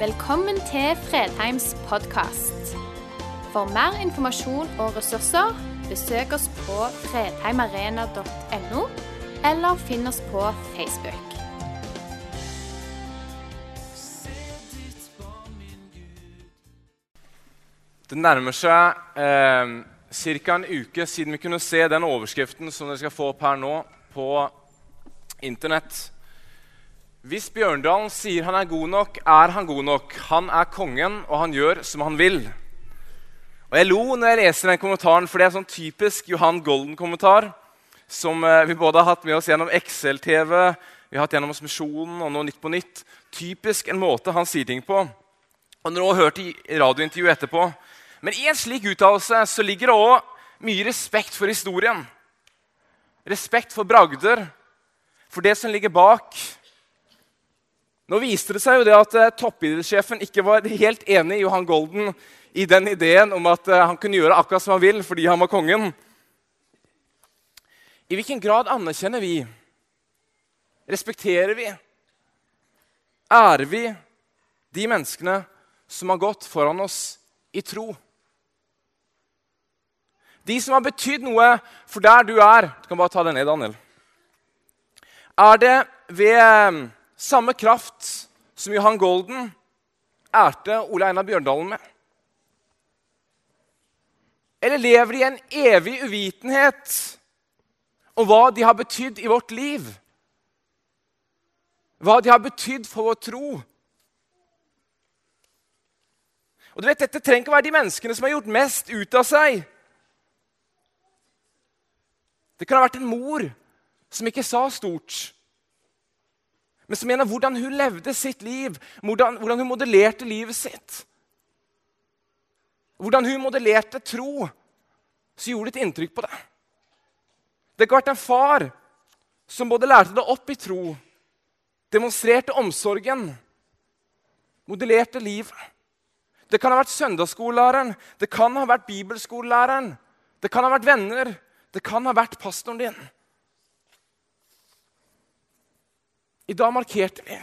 Velkommen til Fredheims podkast. For mer informasjon og ressurser, besøk oss på fredheimarena.no, eller finn oss på Facebook. Det nærmer seg eh, ca. en uke siden vi kunne se den overskriften som dere skal få opp her nå på Internett. Hvis Bjørndalen sier han er god nok, er han god nok. Han er kongen, og han gjør som han vil. Og Jeg lo når jeg leser den kommentaren, for det er sånn typisk Johan Golden-kommentar. Som eh, vi både har hatt med oss gjennom XL-TV, vi har hatt gjennom oss Misjonen og nå Nytt på Nytt. Typisk en måte han sier ting på. Og når du har hørt i radiointervjuet etterpå, men i en slik uttalelse så ligger det òg mye respekt for historien. Respekt for bragder, for det som ligger bak. Nå viste det seg jo det at eh, toppidrettssjefen ikke var helt enig i Johan Golden i den ideen om at eh, han kunne gjøre akkurat som han vil fordi han var kongen. I hvilken grad anerkjenner vi, respekterer vi, ærer vi de menneskene som har gått foran oss i tro? De som har betydd noe for der du er Du kan bare ta det ned, Daniel. Er det ved eh, samme kraft som Johan Golden ærte Ole Einar Bjørndalen med? Eller lever de i en evig uvitenhet om hva de har betydd i vårt liv? Hva de har betydd for vår tro? Og du vet, Dette trenger ikke å være de menneskene som har gjort mest ut av seg. Det kan ha vært en mor som ikke sa stort, men som mener hvordan hun levde sitt liv, hvordan, hvordan hun modellerte livet sitt. Hvordan hun modellerte tro, så gjorde det et inntrykk på det. Det kan ha vært en far som både lærte det opp i tro, demonstrerte omsorgen, modellerte livet. Det kan ha vært søndagsskolelæreren, det kan ha vært bibelskolelæreren, det kan ha vært venner, det kan ha vært pastoren din. I dag markerte vi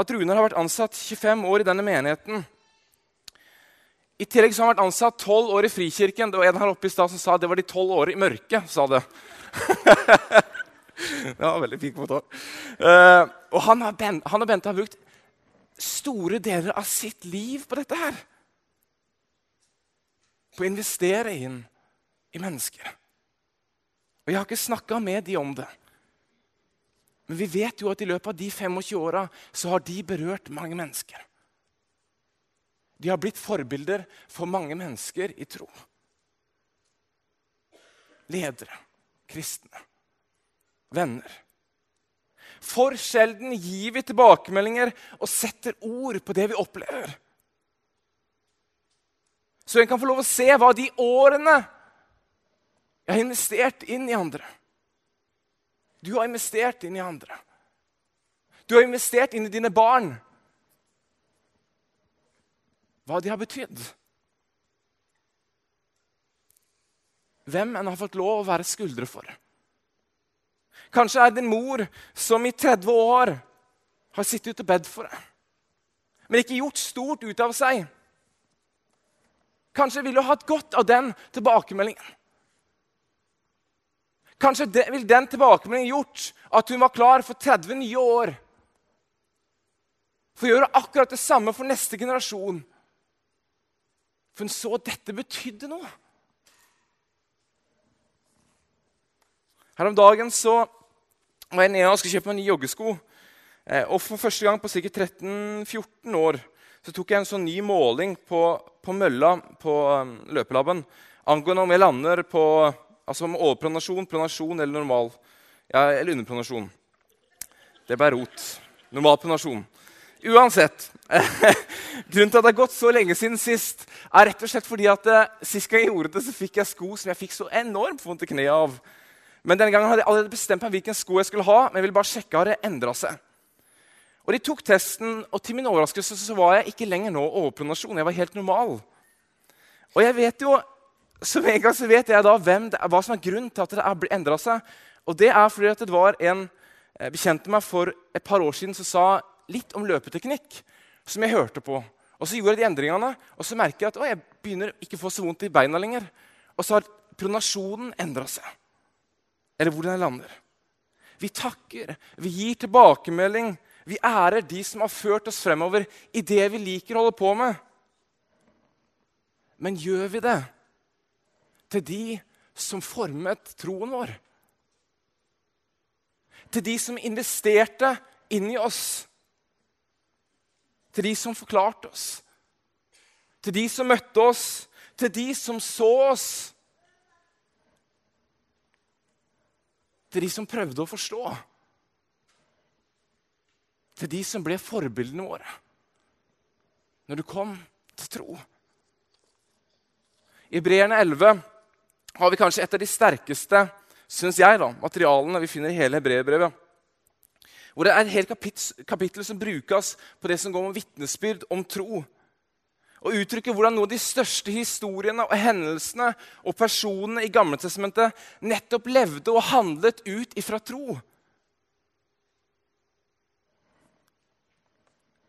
at Runar har vært ansatt 25 år i denne menigheten. I tillegg så har han vært ansatt 12 år i Frikirken. Det var en her oppe i stad som sa det var de 12 årene i mørket. sa det. ja, veldig fint kommentar. Uh, og han, har ben, han og Bente har brukt store deler av sitt liv på dette her. På å investere inn i mennesker. Og Jeg har ikke snakka med de om det. Men vi vet jo at i løpet av de 25 åra så har de berørt mange mennesker. De har blitt forbilder for mange mennesker i tro. Ledere, kristne, venner. For sjelden gir vi tilbakemeldinger og setter ord på det vi opplever. Så en kan få lov å se hva de årene jeg har investert inn i andre. Du har investert inn i andre. Du har investert inn i dine barn. Hva de har betydd. Hvem en har fått lov å være skuldre for. Kanskje er det en mor som i 30 år har sittet ute og bedt for deg, men ikke gjort stort ut av seg. Kanskje ville du hatt godt av den tilbakemeldingen. Kanskje det, vil den tilbakemeldingen gjort at hun var klar for 30 nye år. For å gjøre akkurat det samme for neste generasjon. For hun så at dette betydde noe. Her om dagen så var jeg nede og skulle kjøpe meg nye joggesko. Eh, og For første gang på sikkert 13-14 år så tok jeg en sånn ny måling på, på mølla på um, løpelabben angående om jeg lander på Altså om overpronasjon, pronasjon eller normal. Ja, eller underpronasjon. Det ble rot. Normal pronasjon. Uansett. Grunnen til at det har gått så lenge siden sist, er rett og slett fordi at uh, sist gang jeg gjorde det, så fikk jeg sko som jeg fikk så enormt vondt i kneet av. Men denne gangen hadde jeg allerede bestemt meg hvilken sko jeg skulle ha. men jeg ville bare sjekke har det endret seg. Og De tok testen, og til min overraskelse så var jeg ikke lenger nå overpronasjon. Jeg var helt normal. Og jeg vet jo med en gang så vet jeg da hvem, hva som er grunnen til at det har endra seg. Og det er fordi at det var en bekjent bekjente meg for et par år siden som sa litt om løpeteknikk. som jeg hørte på. Og Så gjorde jeg de endringene, og så merker jeg at å, jeg begynner ikke å få så vondt i beina lenger. Og så har pronasjonen endra seg. Eller hvordan jeg lander. Vi takker, vi gir tilbakemelding. Vi ærer de som har ført oss fremover i det vi liker å holde på med. Men gjør vi det til de som formet troen vår? Til de som investerte inni oss? Til de som forklarte oss? Til de som møtte oss? Til de som så oss? Til de som prøvde å forstå? Til de som ble forbildene våre når du kom til tro? I Breerne 11 har vi kanskje et av de sterkeste synes jeg da, materialene vi finner i hele hebreerbrevet. Hvor det er et helt kapittel, som brukes på det som går om vitnesbyrd om tro. Og uttrykker hvordan noen av de største historiene og hendelsene og personene i Gamletestamentet nettopp levde og handlet ut ifra tro.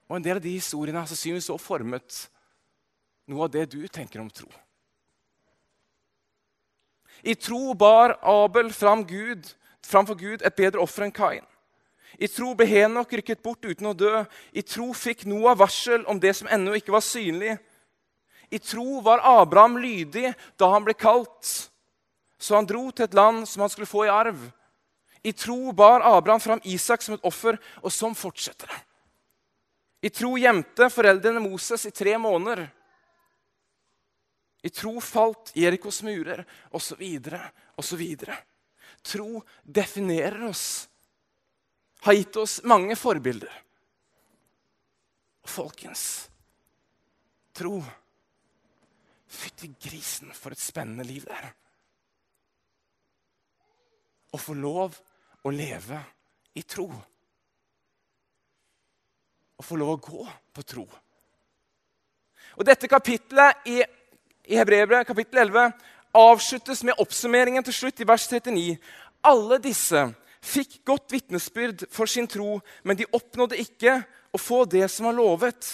Og en del av de historiene har sannsynligvis også formet noe av det du tenker om tro. I tro bar Abel fram Gud, framfor Gud et bedre offer enn Kain. I tro ble Henok rykket bort uten å dø. I tro fikk Noah varsel om det som ennå ikke var synlig. I tro var Abraham lydig da han ble kalt, så han dro til et land som han skulle få i arv. I tro bar Abraham fram Isak som et offer, og sånn fortsetter det. I tro gjemte foreldrene Moses i tre måneder. I tro falt Jerikos murer, osv., osv. Tro definerer oss, har gitt oss mange forbilder. Folkens, tro Fytti grisen, for et spennende liv det er. Å få lov å leve i tro. Å få lov å gå på tro. Og dette kapitlet i i Hebrevet kapittel 11 avsluttes med oppsummeringen til slutt i vers 39. Alle disse fikk godt vitnesbyrd for sin tro, men de oppnådde ikke å få det som var lovet.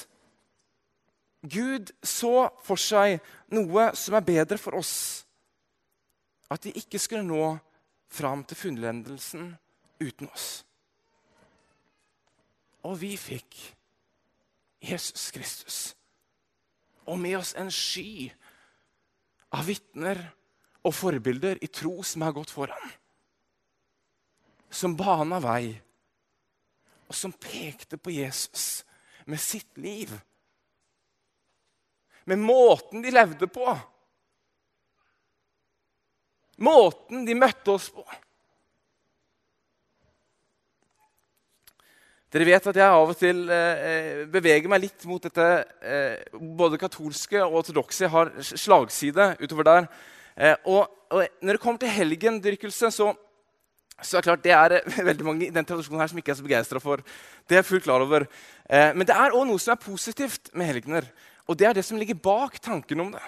Gud så for seg noe som er bedre for oss. At de ikke skulle nå fram til fullendelsen uten oss. Og vi fikk Jesus Kristus. Og med oss en sky av vitner og forbilder i tro som har gått foran. Som bana vei, og som pekte på Jesus med sitt liv. Med måten de levde på. Måten de møtte oss på. Dere vet at jeg av og til eh, beveger meg litt mot dette eh, Både katolske og ortodokse har slagside utover der. Eh, og, og, når det kommer til helgendyrkelse, så, så er det klart det er eh, veldig mange i den tradisjonen her som ikke er så begeistra for. Det er jeg fullt klar over. Eh, men det er òg noe som er positivt med helgener. Og det er det som ligger bak tanken om det.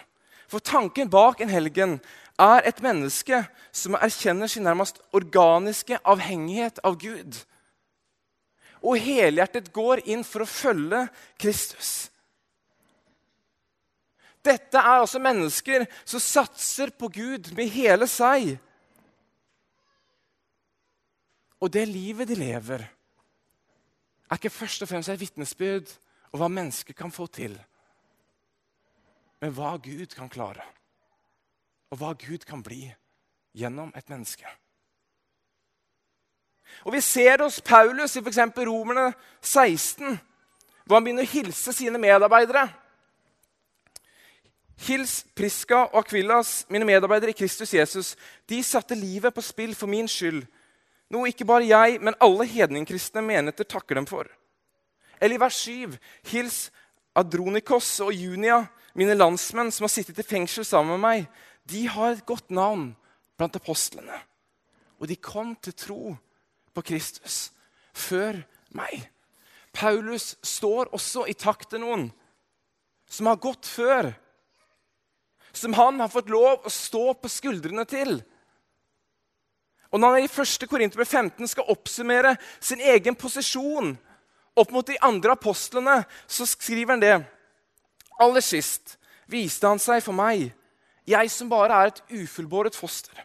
For tanken bak en helgen er et menneske som erkjenner sin nærmest organiske avhengighet av Gud og helhjertet går inn for å følge Kristus. Dette er altså mennesker som satser på Gud med hele seg. Og det livet de lever, er ikke først og fremst et vitnesbyrd om hva mennesker kan få til, men hva Gud kan klare, og hva Gud kan bli gjennom et menneske. Og Vi ser hos Paulus i f.eks. Romerne 16, hvor han begynner å hilse sine medarbeidere. Hils Priska og Akvillas, mine medarbeidere i Kristus Jesus. De satte livet på spill for min skyld, noe ikke bare jeg, men alle hedningkristne menigheter takker dem for. Eller i vers 7.: Hils Adronikos og Junia, mine landsmenn som har sittet i fengsel sammen med meg. De har et godt navn blant apostlene, og de kom til tro på Kristus før meg. Paulus står også i takt til noen som har gått før. Som han har fått lov å stå på skuldrene til. Og når han i 1. Korinterbrev 15 skal oppsummere sin egen posisjon opp mot de andre apostlene så skriver han det. Aller sist viste han seg for meg, jeg som bare er et ufullbåret foster.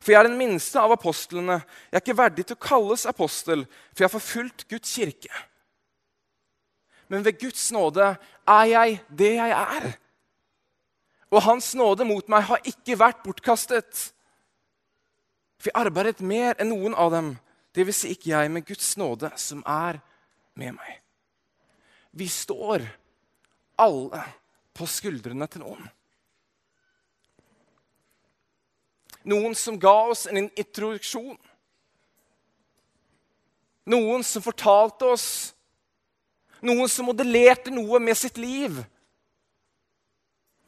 For jeg er den minste av apostlene. Jeg er ikke verdig til å kalles apostel, for jeg har forfulgt Guds kirke. Men ved Guds nåde er jeg det jeg er. Og Hans nåde mot meg har ikke vært bortkastet. For jeg arbeidet mer enn noen av dem, dvs. Si ikke jeg, men Guds nåde som er med meg. Vi står alle på skuldrene til noen. Noen som ga oss en introduksjon. Noen som fortalte oss. Noen som modellerte noe med sitt liv.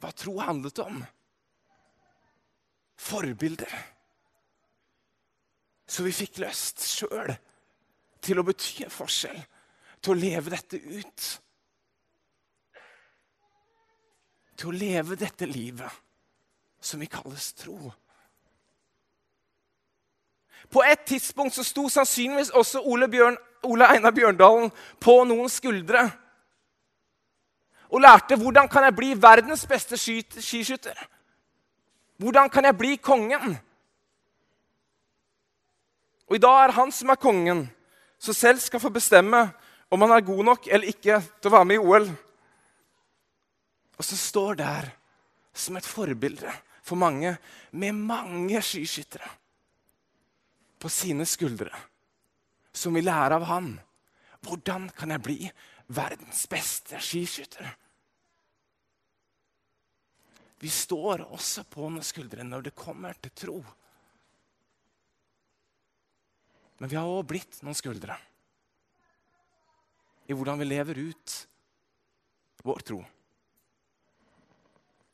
Hva tro handlet om? Forbilder. Så vi fikk lyst sjøl til å bety en forskjell, til å leve dette ut. Til å leve dette livet som vi kalles tro. På et tidspunkt så sto sannsynligvis også Ole, Bjørn, Ole Einar Bjørndalen på noen skuldre og lærte hvordan kan jeg bli verdens beste skiskytter. Hvordan kan jeg bli kongen? Og I dag er han som er kongen, som selv skal få bestemme om han er god nok eller ikke til å være med i OL. Og så står der som et forbilde for mange, med mange skiskyttere på sine skuldre, som vil lære av han. Hvordan kan jeg bli verdens beste skiskytter? Vi står også på noen skuldre når det kommer til tro. Men vi har òg blitt noen skuldre i hvordan vi lever ut vår tro.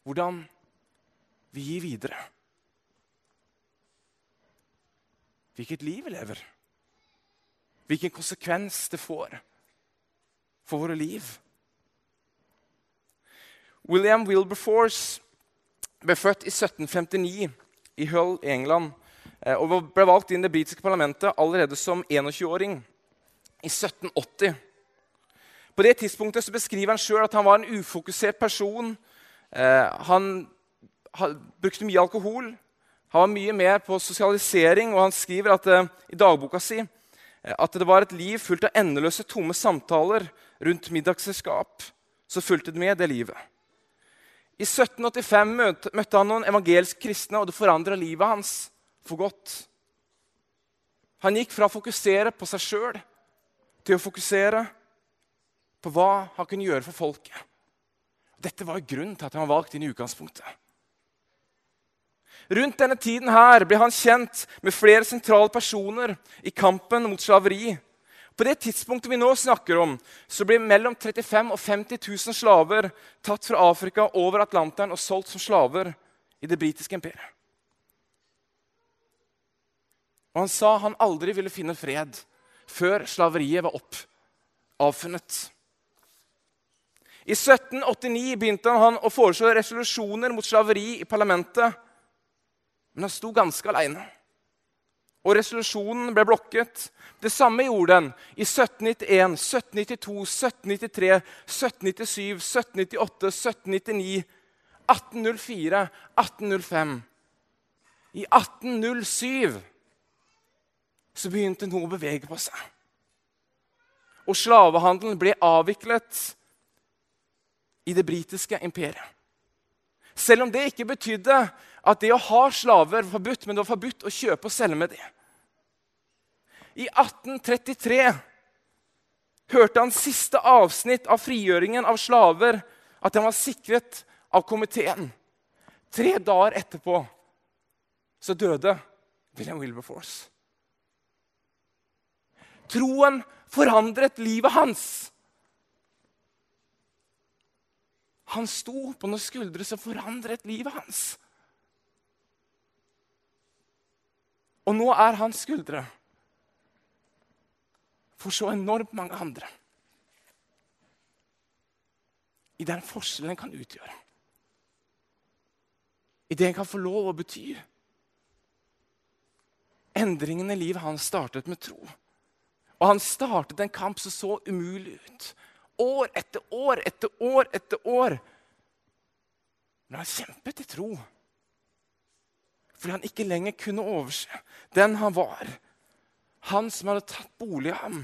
Hvordan vi gir videre. Hvilket liv vi lever. Hvilken konsekvens det får for våre liv. William Wilberforce ble født i 1759 i Hull England eh, og ble valgt inn i det britiske parlamentet allerede som 21-åring i 1780. På det tidspunktet beskriver han sjøl at han var en ufokusert person. Eh, han brukte mye alkohol, han var mye med på sosialisering, og han skriver at, uh, i dagboka si uh, at det var et liv fullt av endeløse, tomme samtaler rundt middagsselskap. Så fulgte med det livet. I 1785 møtte, møtte han noen evangeliske kristne, og det forandra livet hans for godt. Han gikk fra å fokusere på seg sjøl til å fokusere på hva han kunne gjøre for folket. Dette var grunnen til at han var valgt inn i utgangspunktet. Rundt denne tiden her ble han kjent med flere sentrale personer i kampen mot slaveri. På det tidspunktet vi nå snakker om, så ble mellom 35 og 50 000 slaver tatt fra Afrika over Atlanteren og solgt som slaver i det britiske imperiet. Og han sa han aldri ville finne fred før slaveriet var opp, avfunnet. I 1789 begynte han å foreslå resolusjoner mot slaveri i parlamentet. Men han sto ganske aleine. Og resolusjonen ble blokket. Det samme gjorde den i 1791, 1792, 1793, 1797, 1798, 1799, 1804, 1805. I 1807 så begynte noe å bevege på seg. Og slavehandelen ble avviklet i det britiske imperiet. Selv om det ikke betydde at det å ha slaver var forbudt, men det var forbudt å kjøpe og selge med det. I 1833 hørte han siste avsnitt av frigjøringen av slaver, at den var sikret av komiteen. Tre dager etterpå så døde William Wilberforce. Troen forandret livet hans. Han sto på noen skuldre som forandret livet hans. Og nå er hans skuldre for så enormt mange andre. I den forskjellen kan utgjøre. I det den kan få lov å bety. Endringen i livet hans startet med tro. Og han startet en kamp som så umulig ut. År etter år etter år etter år. Men han kjempet i tro. Fordi han ikke lenger kunne overse den han var. Han som hadde tatt bolig i ham.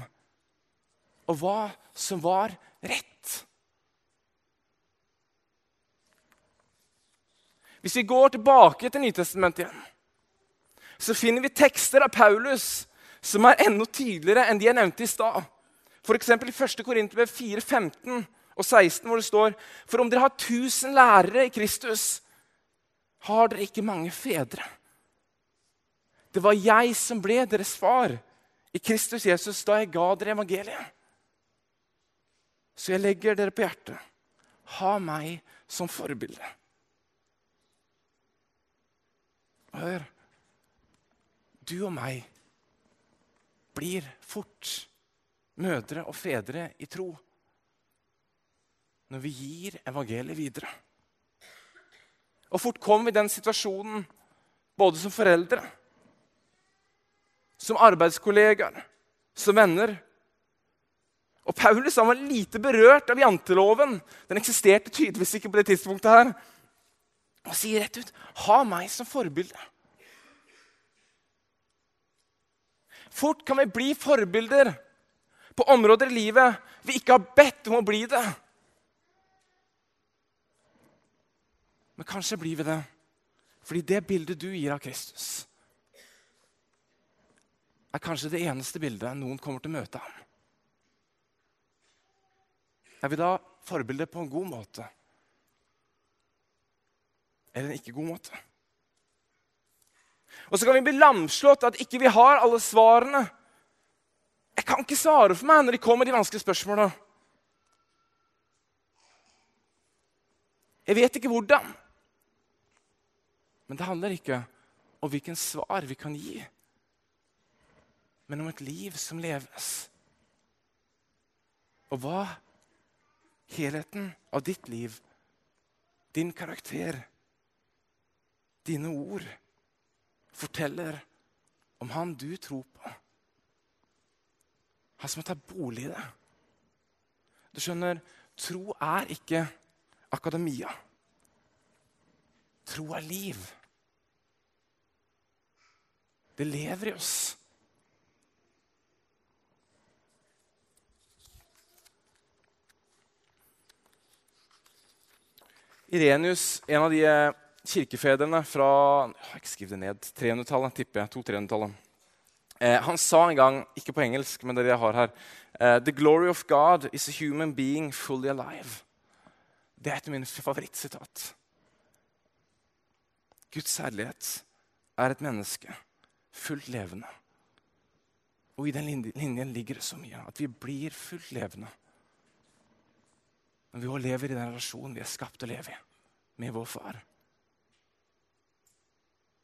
Og hva som var rett. Hvis vi går tilbake til Nytestamentet igjen, så finner vi tekster av Paulus som er enda tydeligere enn de jeg nevnte i stad. F.eks. i 1. Korinterbrev 4, 15 og 16, hvor det står For om dere har 1000 lærere i Kristus, har dere ikke mange fedre. Det var jeg som ble deres far i Kristus Jesus da jeg ga dere evangeliet. Så jeg legger dere på hjertet. Ha meg som forbilde. Hør. Du og meg blir fort mødre og fedre i tro når vi gir evangeliet videre. Og fort kommer vi i den situasjonen, både som foreldre, som arbeidskollegaer, som venner. Og Paulus han var lite berørt av janteloven. Den eksisterte tydeligvis ikke på det tidspunktet. her. Og sier rett ut 'ha meg som forbilde'. Fort kan vi bli forbilder på områder i livet vi ikke har bedt om å bli det. Men kanskje blir vi det fordi det bildet du gir av Kristus, er kanskje det eneste bildet noen kommer til å møte ham. Er vi da forbilder på en god måte? Eller en ikke god måte? Og så kan vi bli lamslått at ikke vi har alle svarene. Jeg kan ikke svare for meg når de kommer de vanskelige spørsmålene. Jeg vet ikke hvordan. Men det handler ikke om hvilken svar vi kan gi, men om et liv som leves. Og hva helheten av ditt liv, din karakter, dine ord forteller om han du tror på. Han som har tatt bolig i det. Du skjønner, tro er ikke akademia. Tro er liv. Det lever i oss. Irenius, en av de eh, kirkefedrene fra jeg har ikke skrevet det ned, 300-tallet, tipper jeg. 200-300-tallet. Eh, han sa en gang, ikke på engelsk, men det jeg har her eh, The glory of God is a human being fully alive. Det er et av mine favorittsitat. Guds herlighet er et menneske fullt levende. Og i den linjen ligger det så mye at vi blir fullt levende når vi også lever i den relasjonen vi er skapt å leve i med vår far.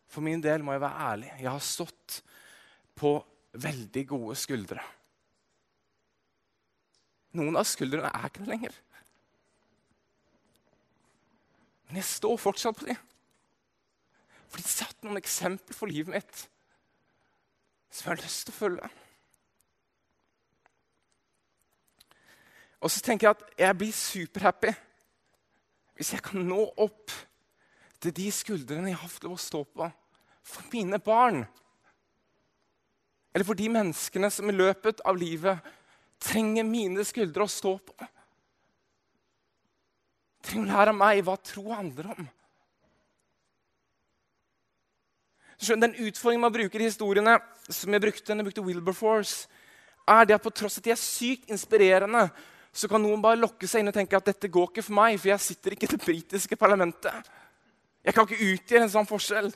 For min del må jeg være ærlig. Jeg har stått på veldig gode skuldre. Noen av skuldrene er ikke der lenger. Men jeg står fortsatt på dem. For de satte noen eksempler for livet mitt som jeg har lyst til å følge. Og så tenker jeg at jeg blir superhappy hvis jeg kan nå opp til de skuldrene jeg har fått lov å stå på for mine barn. Eller for de menneskene som i løpet av livet trenger mine skuldre å stå på. Trenger å lære meg hva tro handler om. Den utfordringen man bruker i historiene, som jeg brukte jeg brukte Wilberforce, er det at på tross av at de er sykt inspirerende, så kan noen bare lokke seg inn og tenke at dette går ikke for meg, for jeg sitter ikke i det britiske parlamentet. Jeg kan ikke utgjøre en sånn forskjell.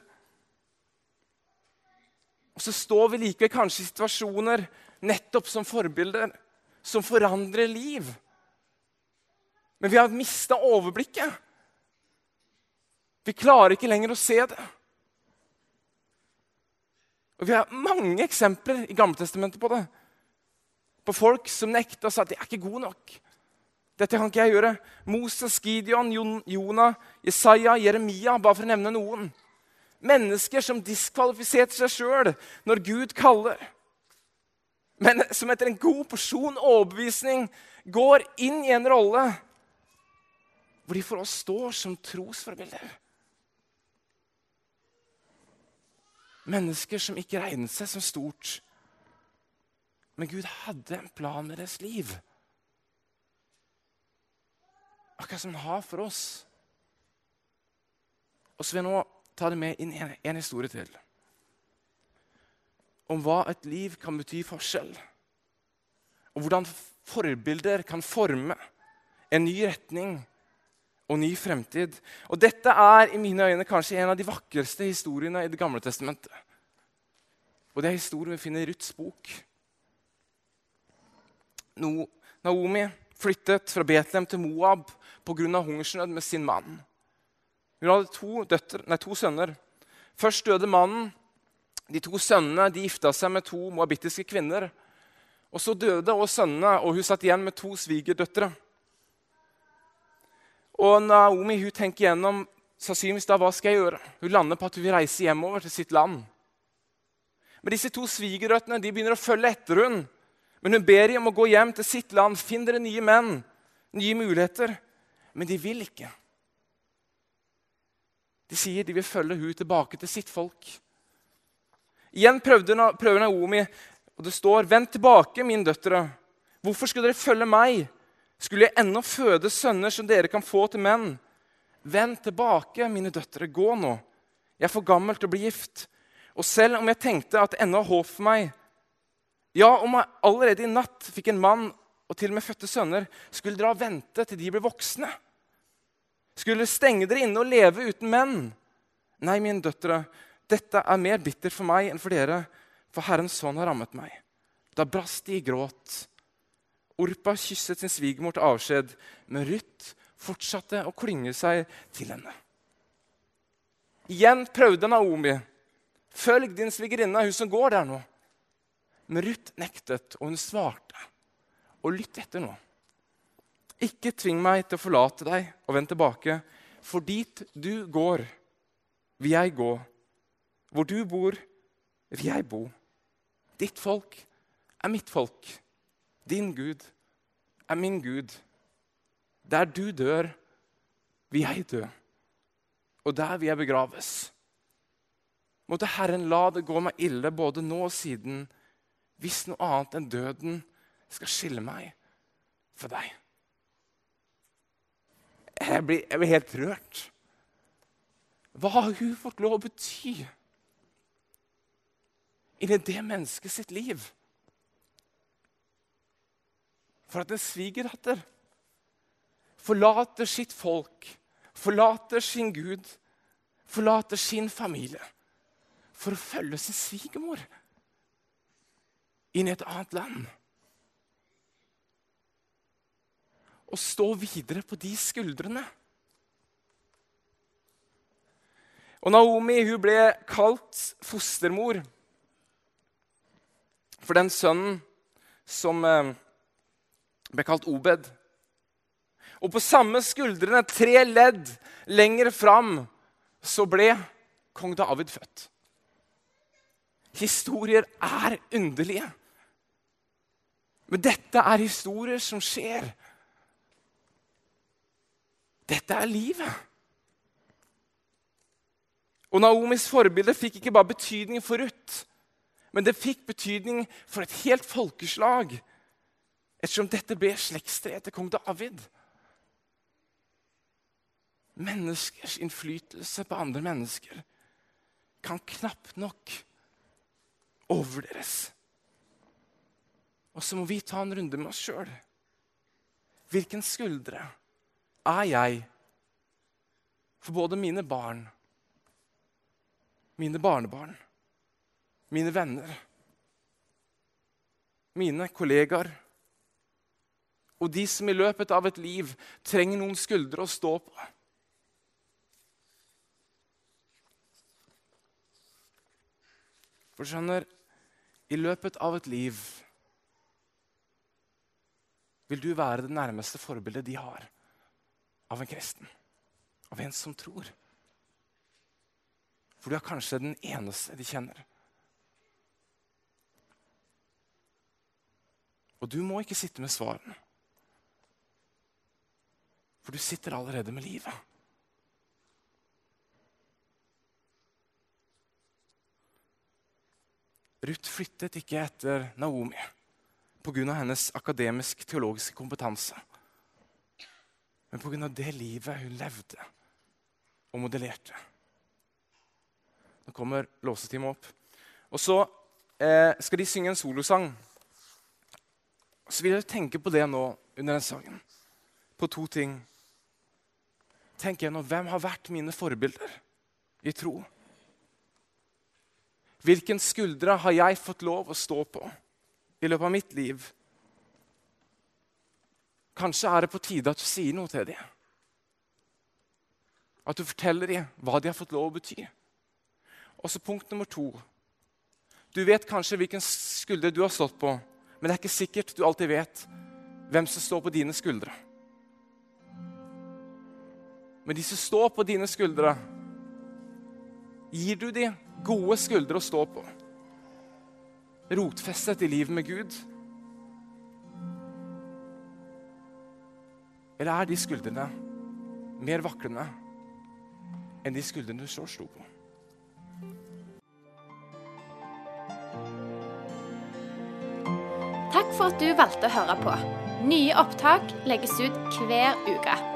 Og så står vi likevel kanskje i situasjoner nettopp som forbilder som forandrer liv. Men vi har mista overblikket. Vi klarer ikke lenger å se det. Og Vi har mange eksempler i Gammeltestamentet på det. På folk som nekta og sa at de er ikke gode nok. Dette kan ikke jeg gjøre. Moses, Gideon, Jonah, Jesaja, Jeremia, bare for å nevne noen. Mennesker som diskvalifiserte seg sjøl når Gud kaller. men som etter en god porsjon overbevisning går inn i en rolle hvor de for oss står som trosforbilder. Mennesker som ikke regnet seg som stort. Men Gud hadde en plan med deres liv. Akkurat som han har for oss. Og så vil jeg nå ta det med inn en, en historie til. Om hva et liv kan bety forskjell. Og hvordan forbilder kan forme en ny retning og ny fremtid. Og dette er i mine øyne kanskje en av de vakreste historiene i Det gamle testamentet. Og det er historien vi finner i Ruths bok. Naomi flyttet fra Betlehem til Moab pga. hungersnød med sin mann. Hun hadde to, døtter, nei, to, sønner. Først døde mannen. De to sønnene de gifta seg med to moabittiske kvinner. Og Så døde også sønnene, og hun satt igjen med to svigerdøtre. Og Naomi hun tenker gjennom sannsynligvis da, hva skal jeg gjøre. Hun lander på at hun vil reise hjemover til sitt land. Men disse to svigerdøtrene begynner å følge etter hun. Men hun ber dem om å gå hjem til sitt land. Finn dere nye menn, nye muligheter. Men de vil ikke. De sier de vil følge hun tilbake til sitt folk. Igjen prøver Naomi, og det står, 'Vend tilbake, mine døtre.' 'Hvorfor skulle dere følge meg?' Skulle jeg ennå føde sønner som dere kan få til menn? Vend tilbake, mine døtre, gå nå. Jeg er for gammel til å bli gift. Og selv om jeg tenkte at det ennå er håp for meg Ja, om jeg allerede i natt fikk en mann og til og med fødte sønner, skulle dere vente til de ble voksne? Skulle stenge dere inne og leve uten menn? Nei, mine døtre, dette er mer bittert for meg enn for dere, for Herrens sånn har rammet meg. Da brast de i gråt. Orpa kysset sin svigermor til avskjed, men Ruth fortsatte å klynge seg til henne. Igjen prøvde Naomi. Følg din svigerinne, hun som går der nå. Men Ruth nektet, og hun svarte. Og lytt etter nå. Ikke tving meg til å forlate deg og vende tilbake, for dit du går, vil jeg gå. Hvor du bor, vil jeg bo. Ditt folk er mitt folk. Din Gud er min Gud. Der du dør, vil jeg dø. Og der vil jeg begraves. Måtte Herren la det gå meg ille både nå og siden, hvis noe annet enn døden skal skille meg fra deg. Jeg blir, jeg blir helt rørt. Hva har hun fått lov å bety inni det mennesket sitt liv? For at en svigerdatter forlater sitt folk, forlater sin Gud, forlater sin familie for å følge sin svigermor inn i et annet land. Og stå videre på de skuldrene. Og Naomi hun ble kalt fostermor for den sønnen som eh, ble kalt Obed. Og på samme skuldrene, tre ledd lenger fram, så ble kong David født. Historier er underlige. Men dette er historier som skjer. Dette er livet. Og Naomis forbilde fikk ikke bare betydning for Ruth, men det fikk betydning for et helt folkeslag ettersom dette ble slektstreet til kong David. Menneskers innflytelse på andre mennesker kan knapt nok overvurderes. Og så må vi ta en runde med oss sjøl. Hvilken skuldre er jeg for både mine barn, mine barnebarn, mine venner, mine kollegaer og de som i løpet av et liv trenger noen skuldre å stå på. For skjønner, i løpet av et liv vil du være det nærmeste forbildet de har av en kristen, av en som tror. For du er kanskje den eneste de kjenner. Og du må ikke sitte med svarene. For du sitter allerede med livet. Ruth flyttet ikke etter Naomi pga. hennes akademisk-teologiske kompetanse, men pga. det livet hun levde og modellerte. Nå kommer låsetimen opp. Og så eh, skal de synge en solosang. Så vil jeg tenke på det nå under den sangen. På to ting. Tenk gjennom hvem har vært mine forbilder i tro. Hvilken skuldre har jeg fått lov å stå på i løpet av mitt liv? Kanskje er det på tide at du sier noe til dem. At du forteller dem hva de har fått lov å bety. Og så punkt nummer to. Du vet kanskje hvilken skulder du har stått på, men det er ikke sikkert du alltid vet hvem som står på dine skuldre. Men de som står på dine skuldre, gir du de gode skuldre å stå på. Rotfestet i livet med Gud. Eller er de skuldrene mer vaklende enn de skuldrene du selv sto på? Takk for at du valgte å høre på. Nye opptak legges ut hver uke.